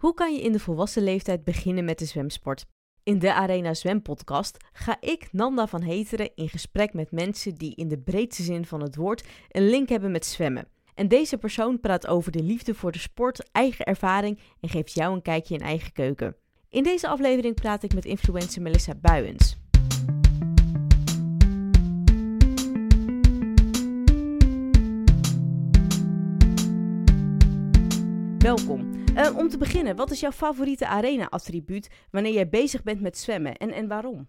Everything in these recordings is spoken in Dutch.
Hoe kan je in de volwassen leeftijd beginnen met de zwemsport? In de Arena Zwempodcast ga ik, Nanda van Heteren, in gesprek met mensen die in de breedste zin van het woord een link hebben met zwemmen. En deze persoon praat over de liefde voor de sport, eigen ervaring en geeft jou een kijkje in eigen keuken. In deze aflevering praat ik met influencer Melissa Buijens. Welkom. Uh, om te beginnen, wat is jouw favoriete arena-attribuut wanneer jij bezig bent met zwemmen en, en waarom?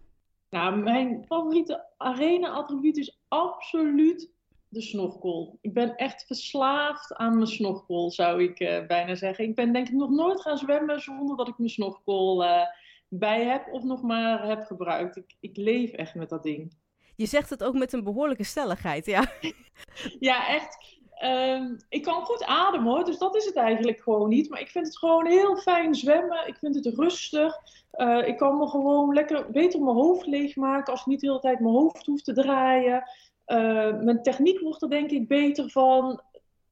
Nou, mijn favoriete arena-attribuut is absoluut de snorkel. Ik ben echt verslaafd aan mijn snorkel, zou ik uh, bijna zeggen. Ik ben denk ik nog nooit gaan zwemmen zonder dat ik mijn snorkel uh, bij heb of nog maar heb gebruikt. Ik, ik leef echt met dat ding. Je zegt het ook met een behoorlijke stelligheid, ja. ja, echt. Um, ik kan goed ademen hoor, dus dat is het eigenlijk gewoon niet. Maar ik vind het gewoon heel fijn zwemmen. Ik vind het rustig. Uh, ik kan me gewoon lekker beter mijn hoofd leegmaken als ik niet de hele tijd mijn hoofd hoef te draaien. Uh, mijn techniek wordt er denk ik beter van.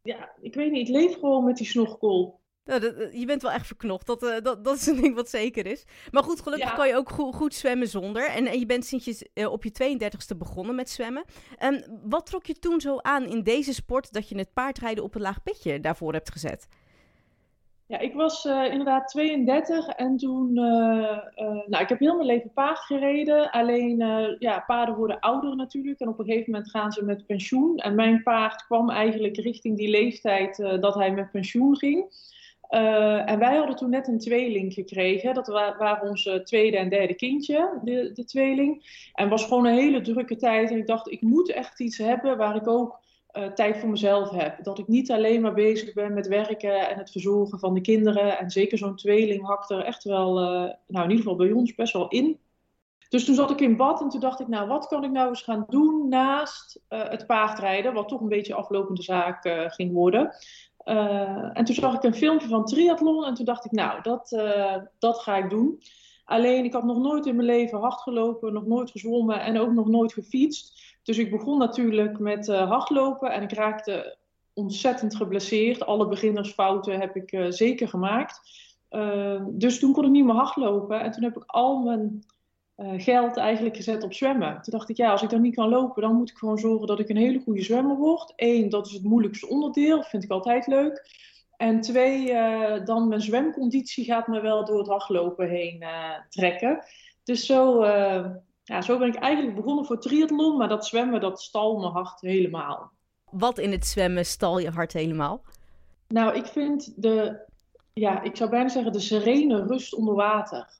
Ja, ik weet niet, ik leef gewoon met die snorkel. Nou, je bent wel echt verknocht. Dat, uh, dat, dat is een ding wat zeker is. Maar goed, gelukkig ja. kan je ook goed, goed zwemmen zonder. En, en, je bent sinds je uh, op je 32e begonnen met zwemmen. Um, wat trok je toen zo aan in deze sport dat je het paardrijden op een laag pitje daarvoor hebt gezet? Ja, ik was uh, inderdaad 32 en toen, nou, ik heb heel mijn leven paard gereden. Alleen, ja, paarden worden ouder natuurlijk en op een gegeven moment gaan ze met pensioen. En mijn paard kwam eigenlijk richting die leeftijd dat hij met pensioen ging. Uh, en wij hadden toen net een tweeling gekregen. Dat wa waren onze tweede en derde kindje, de, de tweeling. En was gewoon een hele drukke tijd. En ik dacht, ik moet echt iets hebben waar ik ook uh, tijd voor mezelf heb. Dat ik niet alleen maar bezig ben met werken en het verzorgen van de kinderen. En zeker zo'n tweeling hakt er echt wel, uh, nou in ieder geval bij ons, best wel in. Dus toen zat ik in bad en toen dacht ik, nou wat kan ik nou eens gaan doen naast het paardrijden, wat toch een beetje aflopende zaak ging worden. Uh, en toen zag ik een filmpje van triathlon en toen dacht ik, nou, dat, uh, dat ga ik doen. Alleen, ik had nog nooit in mijn leven hard gelopen, nog nooit gezwommen en ook nog nooit gefietst. Dus ik begon natuurlijk met uh, hardlopen en ik raakte ontzettend geblesseerd. Alle beginnersfouten heb ik zeker gemaakt. dus toen kon ik niet meer hardlopen en toen heb ik al mijn geld eigenlijk gezet op zwemmen. Toen dacht ik, ja, als ik dan niet kan lopen, dan moet ik gewoon zorgen dat ik een hele goede zwemmer word. Eén, dat is het moeilijkste onderdeel, vind ik altijd leuk. En twee, uh, dan mijn zwemconditie gaat me wel door het hardlopen heen uh, trekken. Dus zo, ja, zo ben ik eigenlijk begonnen voor triathlon, maar dat zwemmen, dat stal mijn hart helemaal. Wat in het zwemmen stal je hart helemaal? Nou, ik vind de, ja, ik zou bijna zeggen de serene rust onder water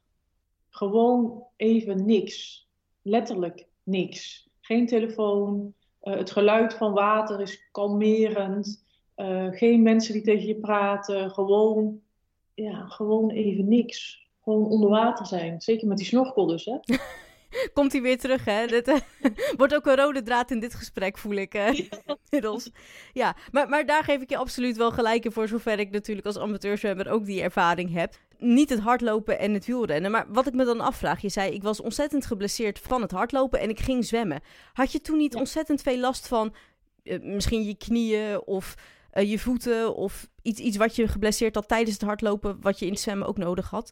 gewoon even niks. Letterlijk niks. Geen telefoon. Uh, het geluid van water is kalmerend. Uh, geen mensen die tegen je praten. Gewoon, ja, gewoon even niks. Gewoon onder water zijn. Zeker met die snorkel dus, hè. Komt hij weer terug, hè? Dit uh, wordt ook een rode draad in dit gesprek, voel ik. Inmiddels. Ja, maar, maar daar geef ik je absoluut wel gelijk in, voor zover ik natuurlijk als amateurzwemmer ook die ervaring heb. Niet het hardlopen en het wielrennen, maar wat ik me dan afvraag, je zei, ik was ontzettend geblesseerd van het hardlopen en ik ging zwemmen. Had je toen niet ja. ontzettend veel last van uh, misschien je knieën of je voeten of iets, iets wat je geblesseerd had tijdens het hardlopen, wat je in het zwemmen ook nodig had?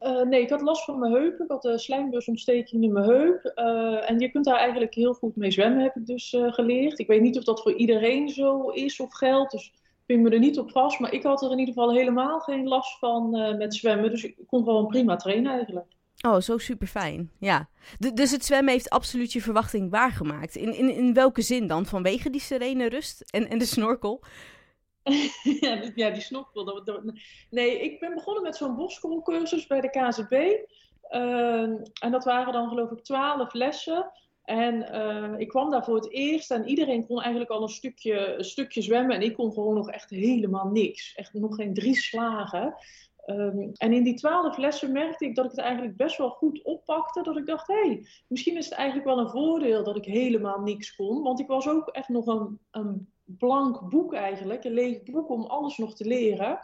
Uh, nee, ik had last van mijn heup. Ik had een slijmbusontsteking in mijn heup. Uh, en je kunt daar eigenlijk heel goed mee zwemmen, heb ik dus uh, geleerd. Ik weet niet of dat voor iedereen zo is of geldt, dus ik vind me er niet op vast. Maar ik had er in ieder geval helemaal geen last van met zwemmen. Dus ik kon gewoon prima trainen eigenlijk. Oh, zo super fijn. Ja. D dus het zwemmen heeft absoluut je verwachting waargemaakt. In, in, in welke zin dan? Vanwege die serene rust en, en de snorkel? ja, ja, die snorkel. Nee, ik ben begonnen met zo'n boschoolcursus bij de KZB. Uh, en dat waren dan geloof ik twaalf lessen. En uh, ik kwam daar voor het eerst en iedereen kon eigenlijk al een stukje, stukje zwemmen. En ik kon gewoon nog echt helemaal niks. Echt nog geen drie slagen. Um, en in die twaalf lessen merkte ik dat ik het eigenlijk best wel goed oppakte. Dat ik dacht, hé, hey, misschien is het eigenlijk wel een voordeel dat ik helemaal niks kon. Want ik was ook echt nog een, een blank boek eigenlijk, een leeg boek om alles nog te leren.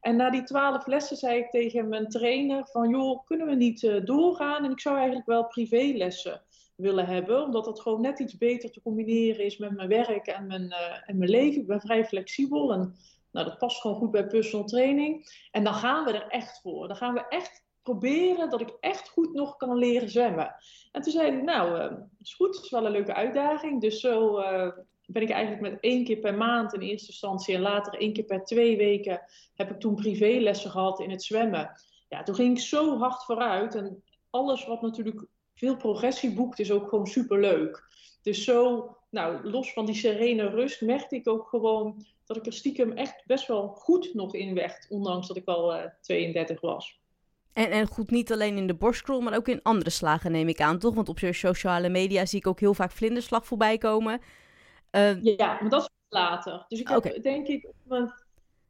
En na die twaalf lessen zei ik tegen mijn trainer van, joh, kunnen we niet uh, doorgaan? En ik zou eigenlijk wel privélessen willen hebben, omdat dat gewoon net iets beter te combineren is met mijn werk en mijn, uh, en mijn leven. Ik ben vrij flexibel en Nou, dat past gewoon goed bij personal training. En dan gaan we er echt voor. Dan gaan we echt proberen dat ik echt goed nog kan leren zwemmen. En toen zei hij, nou, uh, is goed, is wel een leuke uitdaging. Dus zo uh, ben ik eigenlijk met één keer per maand in eerste instantie en later één keer per twee weken heb ik toen privélessen gehad in het zwemmen. Ja, toen ging ik zo hard vooruit en alles wat natuurlijk veel progressie boekt is ook gewoon super leuk. Dus zo, nou, los van die serene rust, merkte ik ook gewoon dat ik er stiekem echt best wel goed nog in werd, ondanks dat ik al uh, 32 was. En, en goed, niet alleen in de borstkrol, maar ook in andere slagen neem ik aan, toch? Want op sociale media zie ik ook heel vaak vlinderslag voorbij komen. Uh... Ja, maar dat is later. Dus ik heb okay. denk ik op mijn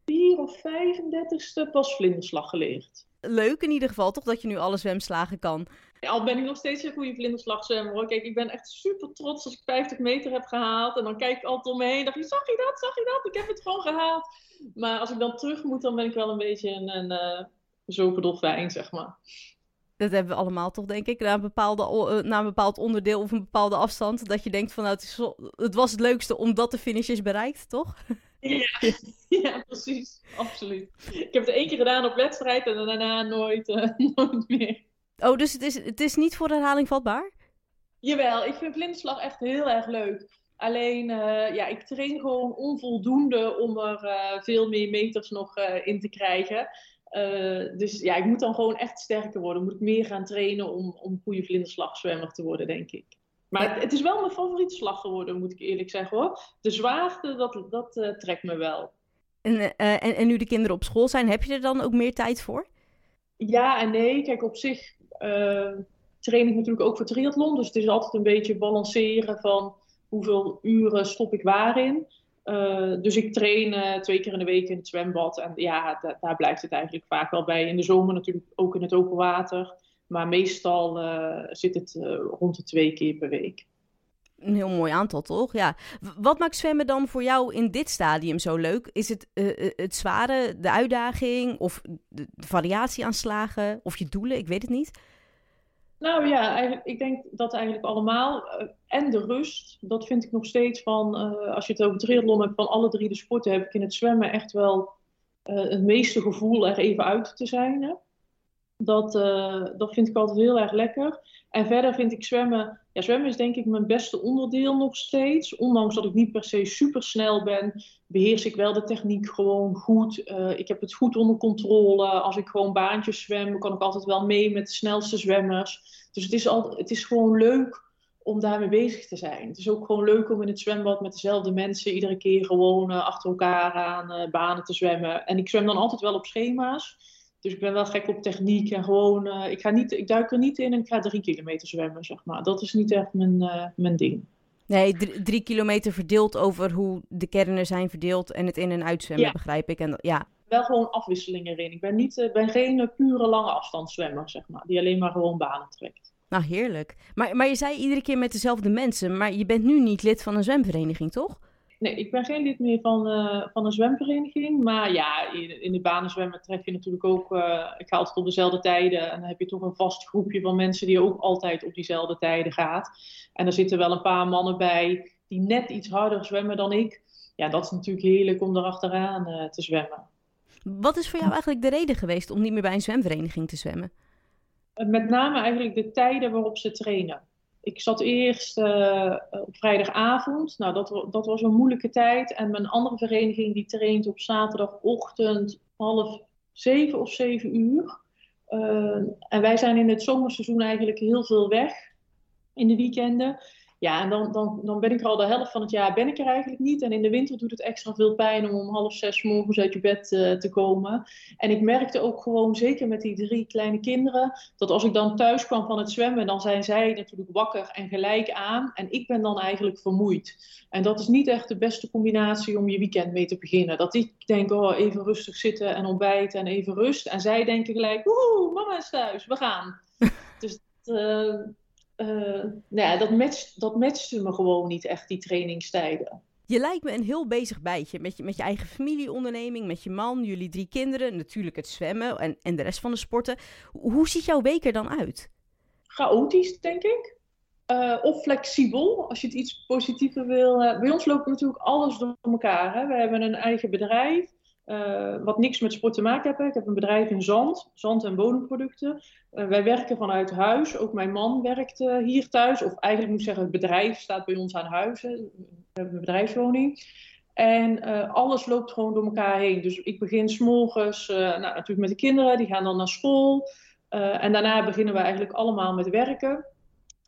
4 of 35ste pas vlinderslag geleerd. Leuk in ieder geval, toch? Dat je nu alle zwemslagen kan. Al ben ik nog steeds een goede vlinderslagzwemmer hoor. Kijk, ik ben echt super trots als ik 50 meter heb gehaald. En dan kijk ik altijd om me heen. dacht je, zag je dat? Zag je dat? Ik heb het gewoon gehaald. Maar als ik dan terug moet, dan ben ik wel een beetje een, een, zo'n dolfijn, zeg maar. Dat hebben we allemaal toch, denk ik, na een, bepaalde, uh, na een bepaald onderdeel of een bepaalde afstand. Dat je denkt van, nou, het, is zo, het was het leukste omdat de finish is bereikt, toch? Ja, ja, precies. Absoluut. Ik heb het één keer gedaan op wedstrijd en daarna nooit, uh, nooit meer. Oh, dus het is, het is niet voor herhaling vatbaar? Jawel, ik vind vlinderslag echt heel erg leuk. Alleen, uh, ja, ik train gewoon onvoldoende om er uh, veel meer meters nog uh, in te krijgen. dus ja, ik moet dan gewoon echt sterker worden. Moet ik meer gaan trainen om, om goede vlinderslagzwemmer te worden, denk ik. Maar het, het, is wel mijn favoriete slag geworden, moet ik eerlijk zeggen hoor. De zwaarte, dat, dat trekt me wel. En, en, en nu de kinderen op school zijn, heb je er dan ook meer tijd voor? Ja en nee. Kijk, op zich train ik natuurlijk ook voor triathlon. Dus het is altijd een beetje balanceren van hoeveel uren stop ik waarin. Uh, dus ik train uh, twee keer in de week in het zwembad. En ja, daar blijft het eigenlijk vaak wel bij. In de zomer natuurlijk ook in het open water. Maar meestal zit het rond de twee keer per week. Een heel mooi aantal, toch? Ja. Wat maakt zwemmen dan voor jou in dit stadium zo leuk? Is het het zware, de uitdaging of de variatieaanslagen of je doelen? Ik weet het niet. Nou ja, ik denk dat eigenlijk allemaal. Uh, en de rust, dat vind ik nog steeds van, als je het over triathlon hebt, van alle drie de sporten heb ik in het zwemmen echt wel het meeste gevoel er even uit te zijn. Hè? Dat, dat vind ik altijd heel erg lekker. En verder vind ik zwemmen, ja, zwemmen is denk ik mijn beste onderdeel nog steeds. Ondanks dat ik niet per se super snel ben, beheers ik wel de techniek gewoon goed. ik heb het goed onder controle. Als ik gewoon baantjes zwem, kan ik altijd wel mee met de snelste zwemmers. Dus het is, al, het is gewoon leuk om daarmee bezig te zijn. Het is ook gewoon leuk om in het zwembad met dezelfde mensen iedere keer gewoon uh, achter elkaar aan uh, banen te zwemmen. En ik zwem dan altijd wel op schema's. Dus ik ben wel gek op techniek en gewoon, uh, ik, ga niet, ik duik er niet in en ik ga drie kilometer zwemmen, zeg maar. Dat is niet echt mijn, mijn ding. Nee, drie, drie, kilometer verdeeld over hoe de kernen zijn verdeeld en het in- en uitzwemmen, ja. begrijp ik. En, ja. Wel gewoon afwisseling erin. Ik ben, niet, ben geen pure lange afstandszwemmer, zeg maar, die alleen maar gewoon banen trekt. Nou, heerlijk. Maar, maar je zei iedere keer met dezelfde mensen, maar je bent nu niet lid van een zwemvereniging, toch? Nee, ik ben geen lid meer van, uh, van een zwemvereniging. Maar ja, in, in de banenzwemmen tref je natuurlijk ook... Uh, ik ga altijd op dezelfde tijden. En dan heb je toch een vast groepje van mensen die ook altijd op diezelfde tijden gaat. En er zitten wel een paar mannen bij die net iets harder zwemmen dan ik. Ja, dat is natuurlijk heerlijk om erachteraan uh, te zwemmen. Wat is voor jou eigenlijk de reden geweest om niet meer bij een zwemvereniging te zwemmen? met name eigenlijk de tijden waarop ze trainen. Ik zat eerst uh, op vrijdagavond. Nou, dat, dat, was een moeilijke tijd. En mijn andere vereniging die traint op zaterdagochtend half zeven of zeven uur. Uh, en wij zijn in het zomerseizoen eigenlijk heel veel weg in de weekenden. Ja, en dan, dan, dan ben ik er al de helft van het jaar ben ik er eigenlijk niet. En in de winter doet het extra veel pijn om om half zes morgens uit je bed uh, te komen. En ik merkte ook gewoon, zeker met die drie kleine kinderen, dat als ik dan thuis kwam van het zwemmen, dan zijn zij natuurlijk wakker en gelijk aan. En ik ben dan eigenlijk vermoeid. En dat is niet echt de beste combinatie om je weekend mee te beginnen. Dat ik denk, oh, even rustig zitten en ontbijten en even rust. En zij denken gelijk, oeh, mama is thuis, we gaan. dus uh, uh, nou ja, dat, matcht, dat matchte me gewoon niet echt, die trainingstijden. Je lijkt me een heel bezig bijtje met je, met je eigen familieonderneming, met je man, jullie drie kinderen, natuurlijk het zwemmen en, en de rest van de sporten. Hoe ziet jouw week er dan uit? Chaotisch, denk ik. Uh, of flexibel, als je het iets positiever wil. Uh, bij ons loopt natuurlijk alles door elkaar. Hè? We hebben een eigen bedrijf. Wat niks met sport te maken hebben. Ik heb een bedrijf in zand, zand- en bodemproducten. wij werken vanuit huis. Ook mijn man werkt hier thuis. Of eigenlijk moet ik zeggen, het bedrijf staat bij ons aan huis. We hebben een bedrijfswoning. En alles loopt gewoon door elkaar heen. Dus ik begin s'morgens, nou, natuurlijk met de kinderen, die gaan dan naar school. en daarna beginnen we eigenlijk allemaal met werken.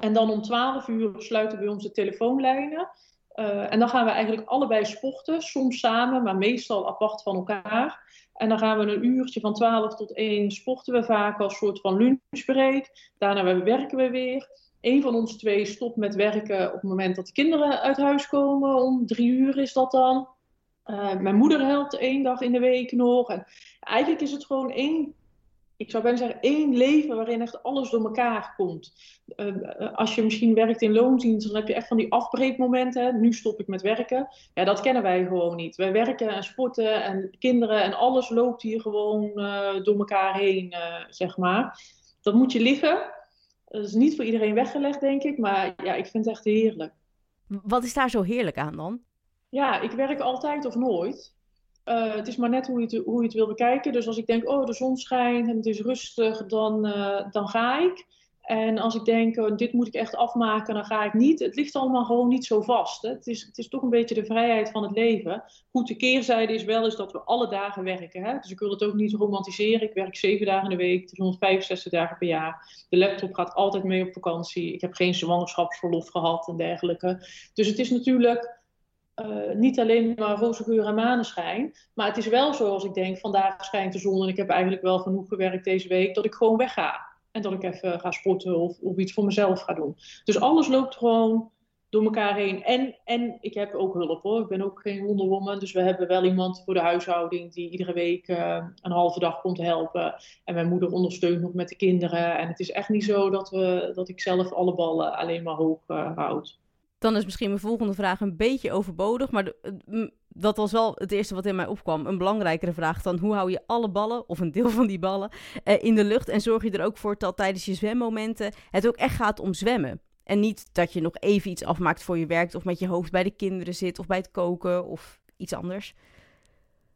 En dan om 12 uur sluiten we onze telefoonlijnen. Uh, en dan gaan we eigenlijk allebei sporten, soms samen, maar meestal apart van elkaar. En dan gaan we een uurtje van 12 tot 1 sporten we vaak als soort van lunchbreak. Daarna werken we weer. Eén van ons twee stopt met werken op het moment dat de kinderen uit huis komen. Om drie uur is dat dan. Uh, mijn moeder helpt één dag in de week nog. En eigenlijk is het gewoon één ik zou bijna zeggen, één leven waarin echt alles door elkaar komt. Uh, als je misschien werkt in loondienst, dan heb je echt van die afbreekmomenten. Nu stop ik met werken. Ja, dat kennen wij gewoon niet. Wij werken en sporten en kinderen en alles loopt hier gewoon uh, door elkaar heen, uh, zeg maar. Dat moet je liggen. Dat is niet voor iedereen weggelegd, denk ik. Maar ja, ik vind het echt heerlijk. Wat is daar zo heerlijk aan dan? Ja, ik werk altijd of nooit. Uh, het is maar net hoe je, het, hoe je het wil bekijken. Dus als ik denk, oh, de zon schijnt en het is rustig, dan, uh, dan ga ik. En als ik denk, oh, dit moet ik echt afmaken, dan ga ik niet. Het ligt allemaal gewoon niet zo vast. Hè? Het, is, het is toch een beetje de vrijheid van het leven. Goed, de keerzijde is wel eens dat we alle dagen werken. Hè? Dus ik wil het ook niet romantiseren. Ik werk zeven dagen in de week, 365 dagen per jaar. De laptop gaat altijd mee op vakantie. Ik heb geen zwangerschapsverlof gehad en dergelijke. Dus het is natuurlijk uh, niet alleen maar roze geur en maneschijn. Maar het is wel zo als ik denk, vandaag schijnt de zon en ik heb eigenlijk wel genoeg gewerkt deze week, dat ik gewoon wegga. En dat ik even ga sporten of, of iets voor mezelf ga doen. Dus alles loopt gewoon door elkaar heen. En, en ik heb ook hulp hoor. Ik ben ook geen wonderwoman. Dus we hebben wel iemand voor de huishouding die iedere week uh, een halve dag komt helpen. En mijn moeder ondersteunt nog met de kinderen. En het is echt niet zo dat, we, dat ik zelf alle ballen alleen maar hoog uh, houd. Dan is misschien mijn volgende vraag een beetje overbodig. Maar dat was wel het eerste wat in mij opkwam. Een belangrijkere vraag dan hoe hou je alle ballen, of een deel van die ballen, eh, in de lucht. En zorg je er ook voor dat tijdens je zwemmomenten het ook echt gaat om zwemmen. En niet dat je nog even iets afmaakt voor je werk. Of met je hoofd bij de kinderen zit. Of bij het koken. Of iets anders.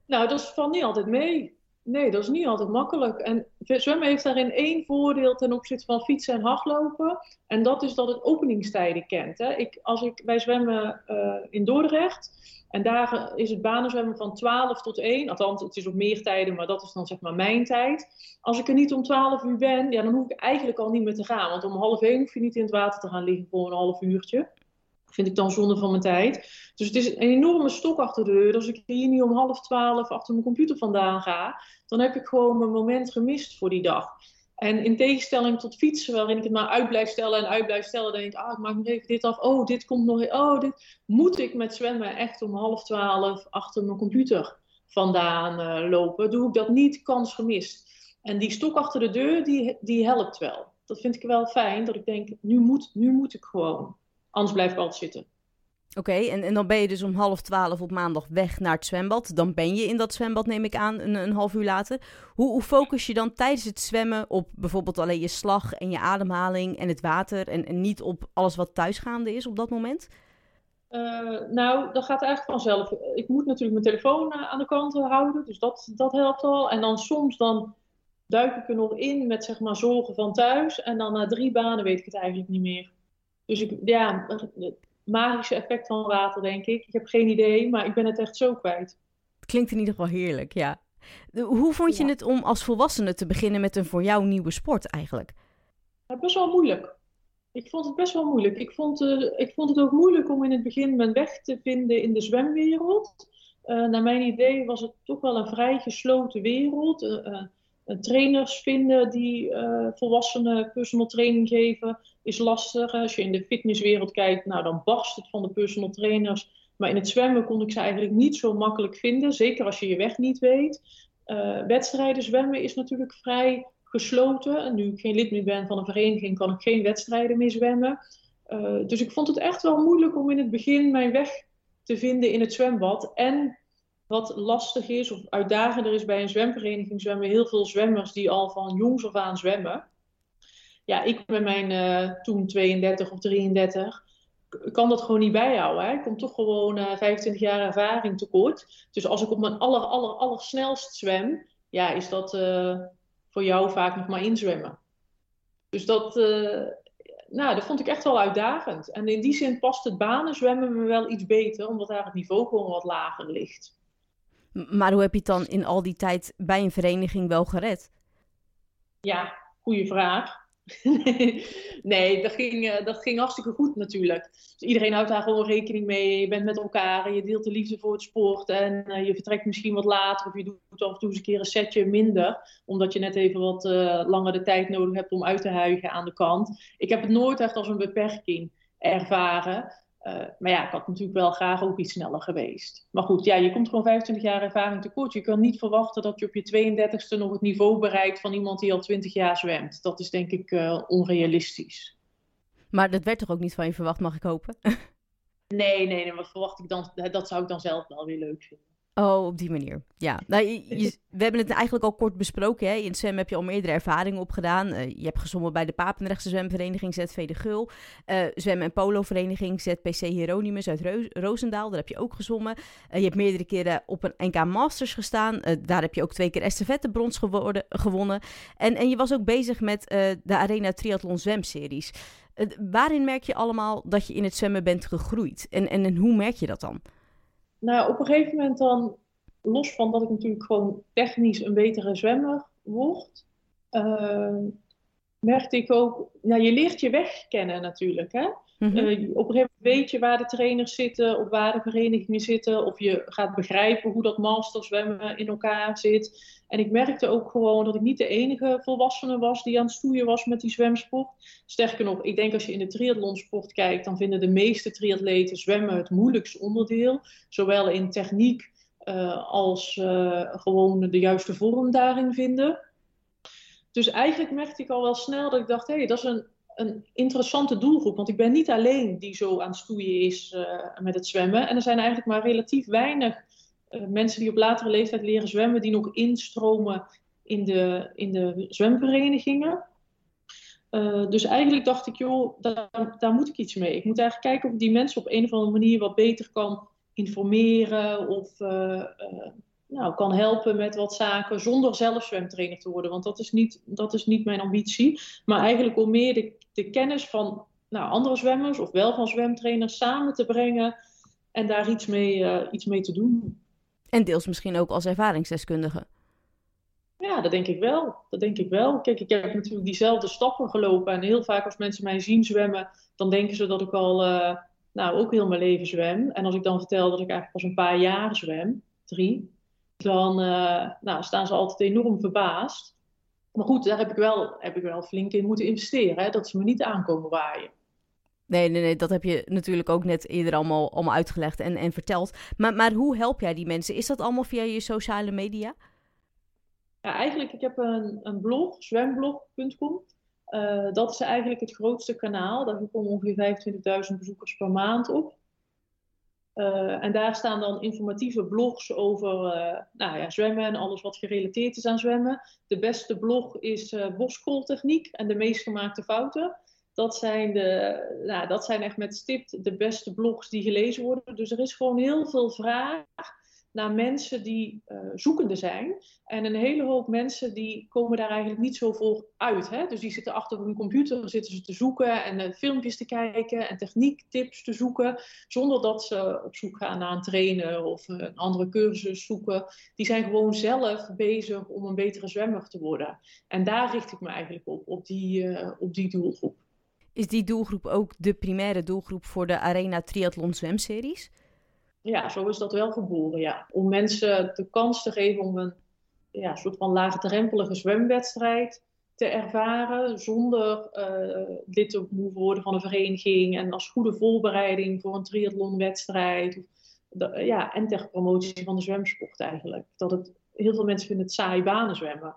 Nou, dat valt niet altijd mee. Nee, dat is niet altijd makkelijk. En zwemmen heeft daarin één voordeel ten opzichte van fietsen en hardlopen. En dat is dat het openingstijden kent. Hè. Ik, als ik, wij zwemmen uh, in Dordrecht. En daar is het banenzwemmen van 12 tot 1. Althans, het is op meer tijden, maar dat is dan zeg maar mijn tijd. Als ik er niet om 12 uur ben, ja, dan hoef ik eigenlijk al niet meer te gaan. Want om half 1 hoef je niet in het water te gaan liggen voor een half uurtje vind ik dan zonde van mijn tijd. Dus het is een enorme stok achter de deur. Als ik hier niet om half twaalf achter mijn computer vandaan ga, dan heb ik gewoon mijn moment gemist voor die dag. En in tegenstelling tot fietsen, waarin ik het maar uit blijf stellen en uit blijf stellen, denk ik, ah, ik maak nog even dit af. Oh, dit komt nog. Oh, dit moet ik met zwemmen echt om half twaalf achter mijn computer vandaan uh, lopen. Doe ik dat niet, kans gemist. En die stok achter de deur, die, die helpt wel. Dat vind ik wel fijn, dat ik denk, nu moet, nu moet ik gewoon. Anders blijf ik altijd zitten. Oké, en, en dan ben je dus om half twaalf op maandag weg naar het zwembad. Dan ben je in dat zwembad, neem ik aan, een, een half uur later. Hoe, hoe, focus je dan tijdens het zwemmen op bijvoorbeeld alleen je slag en je ademhaling en het water... en, en niet op alles wat thuisgaande is op dat moment? Uh, nou, dat gaat eigenlijk vanzelf. Ik moet natuurlijk mijn telefoon uh, aan de kant houden, dus dat, dat helpt al. En dan soms dan duik ik er nog in met zeg maar zorgen van thuis. En dan na drie banen weet ik het eigenlijk niet meer. Dus ik, ja, het magische effect van water, denk ik. Ik heb geen idee, maar ik ben het echt zo kwijt. Het klinkt in ieder geval heerlijk, ja. Hoe vond je het om als volwassene te beginnen met een voor jou nieuwe sport eigenlijk? Ja, best wel moeilijk. Ik vond het best wel moeilijk. Ik vond, uh, ik vond het ook moeilijk om in het begin mijn weg te vinden in de zwemwereld. Uh, naar mijn idee was het toch wel een vrij gesloten wereld. Uh, trainers vinden die uh, volwassenen personal training geven, is lastig. Als je in de fitnesswereld kijkt, nou, dan barst het van de personal trainers. Maar in het zwemmen kon ik ze eigenlijk niet zo makkelijk vinden. Zeker als je je weg niet weet. Uh, wedstrijden zwemmen is natuurlijk vrij gesloten. En nu ik geen lid meer ben van een vereniging, kan ik geen wedstrijden meer zwemmen. Dus ik vond het echt wel moeilijk om in het begin mijn weg te vinden in het zwembad. En wat lastig is of uitdagender is bij een zwemvereniging, zwemmen heel veel zwemmers die al van jongs af aan zwemmen. Ja, ik met mijn uh, toen 32 of 33 kan dat gewoon niet bijhouden. Hè? Ik kom toch gewoon uh, 25 jaar ervaring tekort. Dus als ik op mijn aller, aller, aller snelst zwem, ja, is dat uh, voor jou vaak nog maar inzwemmen. Dus dat, nou, dat vond ik echt wel uitdagend. En in die zin past het banen zwemmen me wel iets beter, omdat daar het niveau gewoon wat lager ligt. Maar hoe heb je het dan in al die tijd bij een vereniging wel gered? Ja, goede vraag. nee, dat ging, uh, dat ging hartstikke goed natuurlijk. Dus iedereen houdt daar gewoon rekening mee. Je bent met elkaar en je deelt de liefde voor het sport. En uh, je vertrekt misschien wat later of je doet af en toe eens een keer een setje minder. Omdat je net even wat uh, langer de tijd nodig hebt om uit te huigen aan de kant. Ik heb het nooit echt als een beperking ervaren. Uh, maar ja, ik had natuurlijk wel graag ook iets sneller geweest. Maar goed, ja, je komt gewoon 25 jaar ervaring tekort. Je kan niet verwachten dat je op je 32e nog het niveau bereikt van iemand die al 20 jaar zwemt. Dat is denk ik uh, onrealistisch. Maar dat werd toch ook niet van je verwacht, mag ik hopen? nee, nee, nee, wat verwacht ik dan? Dat zou ik dan zelf wel weer leuk vinden. Oh, op die manier. Ja, nou, je, we hebben het eigenlijk al kort besproken. Hè? In zwem heb je al meerdere ervaringen opgedaan. Uh, je hebt gezongen bij de Papendrechtse Zwemvereniging ZV de Gul. Uh, zwem- en polovereniging ZPC Hieronymus uit Ro Roosendaal. Daar heb je ook gezongen. Uh, je hebt meerdere keren op een NK Masters gestaan. daar heb je ook twee keer estafette brons geworden, gewonnen. En, en je was ook bezig met de Arena Triathlon Zwemseries. waarin merk je allemaal dat je in het zwemmen bent gegroeid? En, en, en hoe merk je dat dan? Nou, op een gegeven moment dan, los van dat ik natuurlijk gewoon technisch een betere zwemmer word, uh, merkte ik ook, nou, je leert je weg kennen natuurlijk. Hè? Mm-hmm. uh, op een gegeven moment weet je waar de trainers zitten, of waar de verenigingen zitten, of je gaat begrijpen hoe dat masterzwemmen in elkaar zit. En ik merkte ook gewoon dat ik niet de enige volwassene was die aan het stoeien was met die zwemsport. Sterker nog, ik denk als je in de triathlonsport kijkt, dan vinden de meeste triatleten zwemmen het moeilijkste onderdeel. Zowel in techniek uh, als uh, gewoon de juiste vorm daarin vinden. Dus eigenlijk merkte ik al wel snel dat ik dacht, hé, hey, dat is een, een interessante doelgroep. Want ik ben niet alleen die zo aan het stoeien is uh, met het zwemmen. En er zijn eigenlijk maar relatief weinig uh, mensen die op latere leeftijd leren zwemmen, die nog instromen in de, in de zwemverenigingen. Uh, dus eigenlijk dacht ik, joh, daar, daar moet ik iets mee. Ik moet eigenlijk kijken of ik die mensen op een of andere manier wat beter kan informeren of nou, kan helpen met wat zaken zonder zelf zwemtrainer te worden. Want dat is niet, dat is niet mijn ambitie. Maar eigenlijk om meer de, de kennis van nou, andere zwemmers of wel van zwemtrainers samen te brengen en daar iets mee, uh, iets mee te doen. En deels misschien ook als ervaringsdeskundige. Ja, dat denk ik wel. Dat denk ik wel. Kijk, ik heb natuurlijk diezelfde stappen gelopen. En heel vaak als mensen mij zien zwemmen, dan denken ze dat ik al uh, nou, ook heel mijn leven zwem. En als ik dan vertel dat ik eigenlijk pas een paar jaar zwem, drie, dan uh, nou, staan ze altijd enorm verbaasd. Maar goed, daar heb ik wel, heb ik wel flink in moeten investeren. Hè? Dat ze me niet aankomen waaien. Nee, nee, nee, dat heb je natuurlijk ook net eerder allemaal, allemaal uitgelegd en, en verteld. Maar, maar hoe help jij die mensen? Is dat allemaal via je sociale media? Ja, eigenlijk, ik heb een, een blog, zwemblog.com. Uh, dat is eigenlijk het grootste kanaal. Daar komen ongeveer 25.000 bezoekers per maand op. Uh, en daar staan dan informatieve blogs over uh, nou ja, zwemmen en alles wat gerelateerd is aan zwemmen. De beste blog is uh, boskroltechniek en de meest gemaakte fouten. Dat zijn, de, nou, dat zijn echt met stipt de beste blogs die gelezen worden. Dus er is gewoon heel veel vraag naar mensen die uh, zoekende zijn. En een hele hoop mensen die komen daar eigenlijk niet zo voor uit. Hè? Dus die zitten achter hun computer, zitten ze te zoeken en uh, filmpjes te kijken en techniektips te zoeken. Zonder dat ze op zoek gaan naar een trainer of uh, een andere cursus zoeken. Die zijn gewoon zelf bezig om een betere zwemmer te worden. En daar richt ik me eigenlijk op, op die, op die doelgroep. Is die doelgroep ook de primaire doelgroep voor de Arena Triathlon Zwemseries? Ja, zo is dat wel geboren, ja. Om mensen de kans te geven om een ja, soort van laagdrempelige zwemwedstrijd te ervaren, zonder uh, lid te hoeven worden van een vereniging en als goede voorbereiding voor een triathlonwedstrijd. Ja, en ter promotie van de zwemsport eigenlijk. Dat het, heel veel mensen vinden het saai banen zwemmen.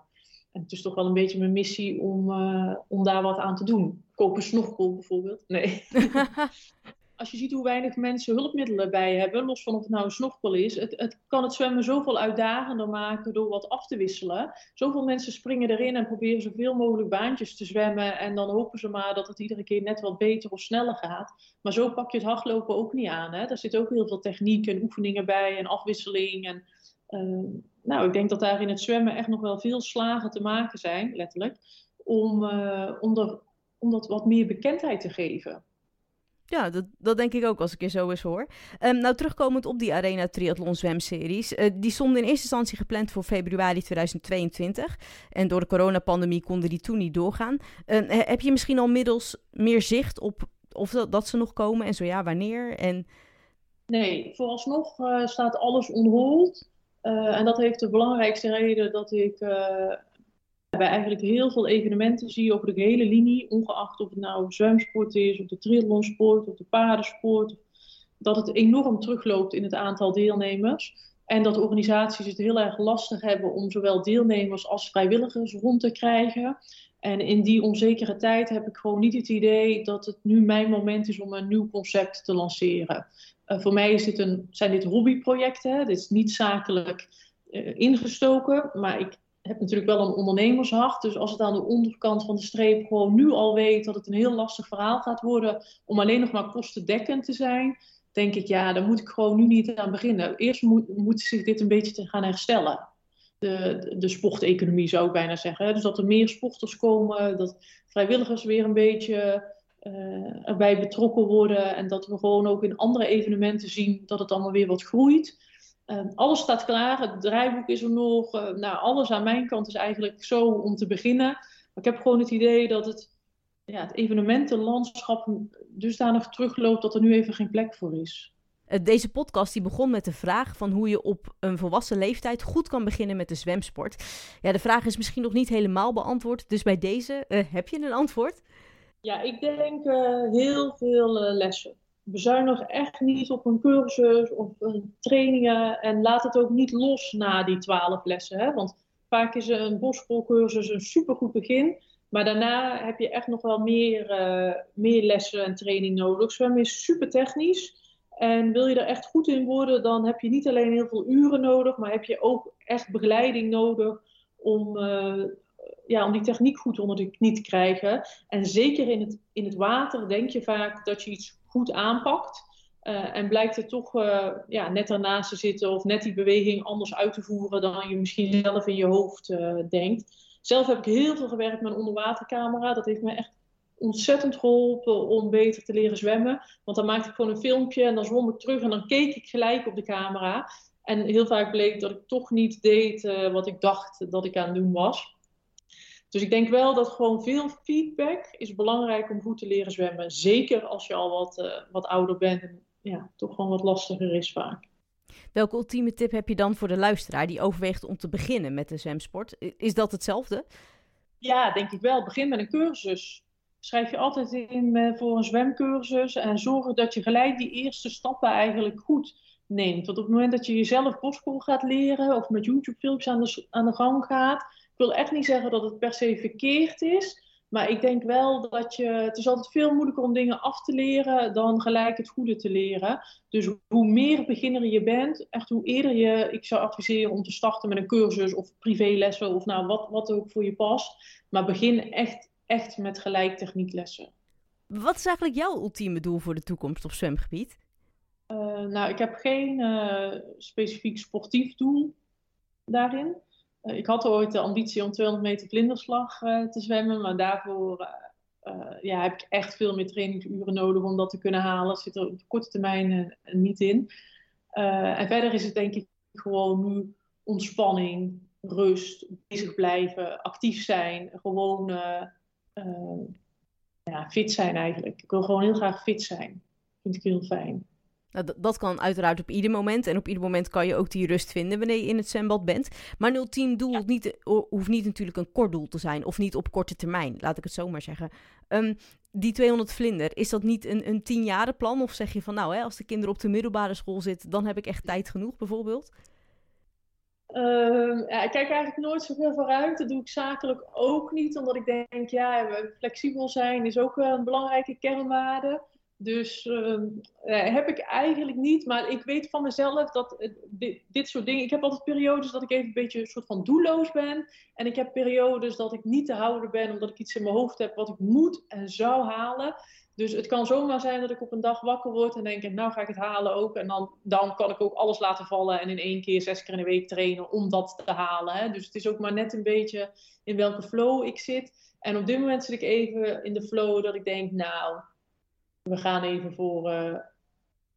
En het is toch wel een beetje mijn missie om, uh, om daar wat aan te doen. Koop een snorkel bijvoorbeeld. Nee. als je ziet hoe weinig mensen hulpmiddelen bij hebben, los van of het nou een snorkel is, het, het kan het zwemmen zoveel uitdagender maken door wat af te wisselen. Zoveel mensen springen erin en proberen zoveel mogelijk baantjes te zwemmen en dan hopen ze maar dat het iedere keer net wat beter of sneller gaat. Maar zo pak je het hardlopen ook niet aan. Hè? Daar zit ook heel veel techniek en oefeningen bij en afwisseling. En, uh, nou, ik denk dat daar in het zwemmen echt nog wel veel slagen te maken zijn, letterlijk, om, er, om dat wat meer bekendheid te geven. Ja, dat, dat denk ik ook als ik je zo eens hoor. Um, nou, terugkomend op die Arena Triathlon zwemseries. Uh, die stonden in eerste instantie gepland voor februari 2022. En door de coronapandemie konden die toen niet doorgaan. Uh, heb je misschien al middels meer zicht op of dat, ze nog komen? En zo ja, wanneer? En... Nee, vooralsnog uh, staat alles on hold. en dat heeft de belangrijkste reden dat ik bij eigenlijk heel veel evenementen zie je over de hele linie, ongeacht of het nou zwemsport is, of de triathlonsport, of de paardensport, dat het enorm terugloopt in het aantal deelnemers. En dat organisaties het heel erg lastig hebben om zowel deelnemers als vrijwilligers rond te krijgen. En in die onzekere tijd heb ik gewoon niet het idee dat het nu mijn moment is om een nieuw concept te lanceren. Uh, voor mij is een, zijn dit hobbyprojecten. Dit is niet zakelijk uh, ingestoken. Maar ik heb natuurlijk wel een ondernemershart. Dus als het aan de onderkant van de streep gewoon nu al weet dat het een heel lastig verhaal gaat worden om alleen nog maar kostendekkend te zijn, denk ik ja, daar moet ik gewoon nu niet aan beginnen. Eerst moet, moet zich dit een beetje te gaan herstellen. De, de, sporteconomie zou ik bijna zeggen. Dus dat er meer sporters komen, dat vrijwilligers weer een beetje uh, erbij betrokken worden en dat we gewoon ook in andere evenementen zien dat het allemaal weer wat groeit. Uh, alles staat klaar, het draaiboek is er nog. Uh, nou, alles aan mijn kant is eigenlijk zo om te beginnen. Maar ik heb gewoon het idee dat het, ja, het evenementenlandschap dusdanig terugloopt dat er nu even geen plek voor is. Eh, deze podcast die begon met de vraag van hoe je op een volwassen leeftijd goed kan beginnen met de zwemsport. Ja, de vraag is misschien nog niet helemaal beantwoord, dus bij deze heb je een antwoord? Ja, ik denk heel veel lessen bezuinig echt niet op een cursus of een trainingen en laat het ook niet los na die twaalf lessen. Hè? Want vaak is een bospoolcursus een supergoed begin, maar daarna heb je echt nog wel meer, uh, meer lessen en training nodig. Zwemmen is super technisch. En wil je er echt goed in worden, dan heb je niet alleen heel veel uren nodig, maar heb je ook echt begeleiding nodig om, uh, ja, om die techniek goed onder de knie te krijgen. En zeker in het, in het water denk je vaak dat je iets goed aanpakt. Uh, en blijkt het toch uh, ja, net ernaast te zitten of net die beweging anders uit te voeren dan je misschien zelf in je hoofd uh, denkt. Zelf heb ik heel veel gewerkt met een onderwatercamera. Dat heeft me echt ontzettend geholpen om beter te leren zwemmen. Want dan maakte ik gewoon een filmpje en dan zwom ik terug en dan keek ik gelijk op de camera. En heel vaak bleek dat ik toch niet deed wat ik dacht dat ik aan het doen was. Dus ik denk wel dat gewoon veel feedback is belangrijk om goed te leren zwemmen. Zeker als je al wat, uh, wat ouder bent en ja, toch gewoon wat lastiger is vaak. Welke ultieme tip heb je dan voor de luisteraar die overweegt om te beginnen met de zwemsport? Is dat hetzelfde? Ja, denk ik wel. Begin met een cursus. Schrijf je altijd in eh, voor een zwemcursus en zorg dat je gelijk die eerste stappen eigenlijk goed neemt. Want op het moment dat je jezelf bospool gaat leren of met YouTube-filmpjes aan de, aan de gang gaat, ik wil echt niet zeggen dat het per se verkeerd is. Maar ik denk wel dat je. Het is altijd veel moeilijker om dingen af te leren dan gelijk het goede te leren. Dus hoe meer beginner je bent, echt hoe eerder je. Ik zou adviseren om te starten met een cursus of privélessen of nou wat, wat ook voor je past. Maar begin echt, echt met gelijk technieklessen. Wat is eigenlijk jouw ultieme doel voor de toekomst op zwemgebied? Uh, nou, ik heb geen uh, specifiek sportief doel daarin. Eh, ik had ooit de ambitie om 200 meter vlinderslag uh, te zwemmen, maar daarvoor uh, ja, heb ik echt veel meer trainingsuren nodig om dat te kunnen halen. Dat zit er op de korte termijn niet in. en verder is het denk ik gewoon nu ontspanning, rust, bezig blijven, actief zijn, gewoon ja, fit zijn eigenlijk. Ik wil gewoon heel graag fit zijn. Vind ik heel fijn. Nou, dat kan uiteraard op ieder moment. En op ieder moment kan je ook die rust vinden wanneer je in het zwembad bent. Maar ultiem doel ja. niet, hoeft niet natuurlijk een kort doel te zijn. Of niet op korte termijn, laat ik het zo maar zeggen. Um, die 200 vlinder, is dat niet een, een tienjaren plan? Of zeg je van nou, hè, als de kinderen op de middelbare school zitten, dan heb ik echt tijd genoeg bijvoorbeeld? Uh, ja, ik kijk eigenlijk nooit zoveel vooruit. Dat doe ik zakelijk ook niet. Omdat ik denk, ja, flexibel zijn is ook een belangrijke kernwaarde. Dus uh, heb ik eigenlijk niet. Maar ik weet van mezelf dat dit, dit, soort dingen. Ik heb altijd periodes dat ik even een beetje een soort van doelloos ben. En ik heb periodes dat ik niet te houden ben omdat ik iets in mijn hoofd heb wat ik moet en zou halen. Dus het kan zomaar zijn dat ik op een dag wakker word en denk: nou ga ik het halen ook. En dan, dan kan ik ook alles laten vallen en in één keer zes keer in de week trainen om dat te halen. Hè. Dus het is ook maar net een beetje in welke flow ik zit. En op dit moment zit ik even in de flow dat ik denk: nou we gaan even voor uh,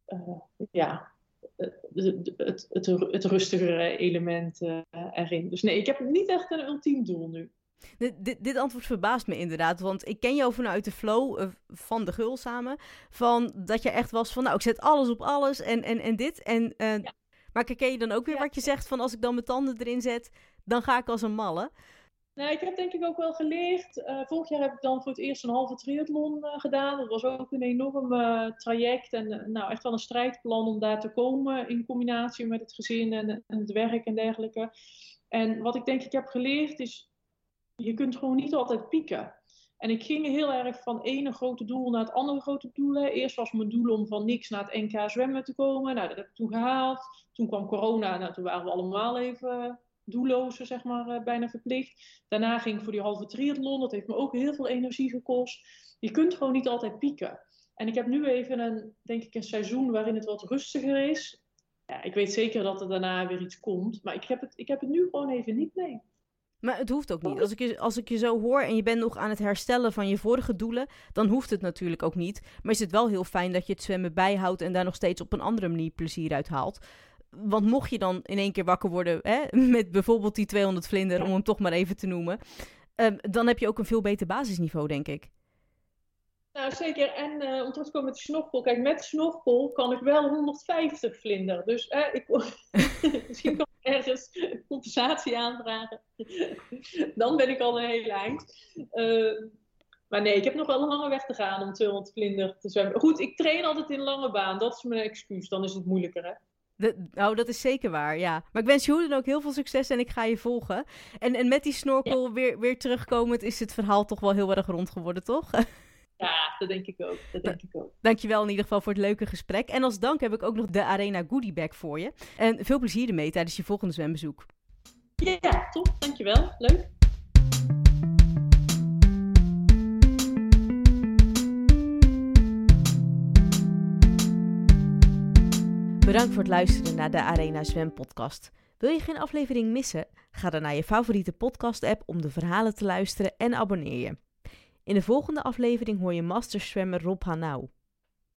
uh, ja, het, het, het, het, rustigere element uh, erin. Dus nee, ik heb niet echt een ultiem doel nu. Dit, dit, antwoord verbaast me inderdaad, want ik ken jou vanuit de flow van de gul samen. Van dat je echt was van, nou, ik zet alles op alles en, en, en dit. En, ja. Maar ken je dan ook weer wat je zegt van, als ik dan mijn tanden erin zet, dan ga ik als een malle. Nou, ik heb denk ik ook wel geleerd. Uh, vorig jaar heb ik dan voor het eerst een halve triathlon uh, gedaan. Dat was ook een enorm traject en nou, echt wel een strijdplan om daar te komen in combinatie met het gezin en, en, het werk en dergelijke. En wat ik denk ik heb geleerd is, je kunt gewoon niet altijd pieken. En ik ging heel erg van ene grote doel naar het andere grote doel. Eerst was mijn doel om van niks naar het NK zwemmen te komen. Nou, dat heb ik toen gehaald. Toen kwam corona, nou, toen waren we allemaal even doelloze, zeg maar, uh, bijna verplicht. Daarna ging ik voor die halve triathlon. Dat heeft me ook heel veel energie gekost. Je kunt gewoon niet altijd pieken. En ik heb nu even een, denk ik, een seizoen waarin het wat rustiger is. Ja, ik weet zeker dat er daarna weer iets komt. Maar ik heb het, ik heb het nu gewoon even niet mee. Maar het hoeft ook niet. Als ik, je, als ik je zo hoor en je bent nog aan het herstellen van je vorige doelen, dan hoeft het natuurlijk ook niet. Maar is het wel heel fijn dat je het zwemmen bijhoudt en daar nog steeds op een andere manier plezier uit haalt want mocht je dan in één keer wakker worden hè, met bijvoorbeeld die 200 vlinder, om hem toch maar even te noemen, um, dan heb je ook een veel beter basisniveau, denk ik. Nou, zeker. En uh, om terug te komen met de snorkel. Kijk, met snorkel kan ik wel 150 vlinder. Dus ik, misschien kan ik ergens compensatie aanvragen. Dan ben ik al een heel eind. Uh, maar nee, ik heb nog wel een lange weg te gaan om 200 vlinder te zwemmen. Goed, ik train altijd in lange baan. Dat is mijn excuus. Dan is het moeilijker, hè? Nou, dat is zeker waar, ja. Maar ik wens je hoe dan ook heel veel succes en ik ga je volgen. En, en met die snorkel weer, weer terugkomend is het verhaal toch wel heel erg rond geworden, toch? Ja, dat denk ik ook. Dat denk ik ook. Dankjewel in ieder geval voor het leuke gesprek. En als dank heb ik ook nog de Arena Goodie Bag voor je. En veel plezier ermee tijdens je volgende zwembezoek. Ja, top. Dankjewel. Leuk. Bedankt voor het luisteren naar de Arena Zwem podcast. Wil je geen aflevering missen? Ga dan naar je favoriete podcast app om de verhalen te luisteren en abonneer je. In de volgende aflevering hoor je masterzwemmer Rob Hanau.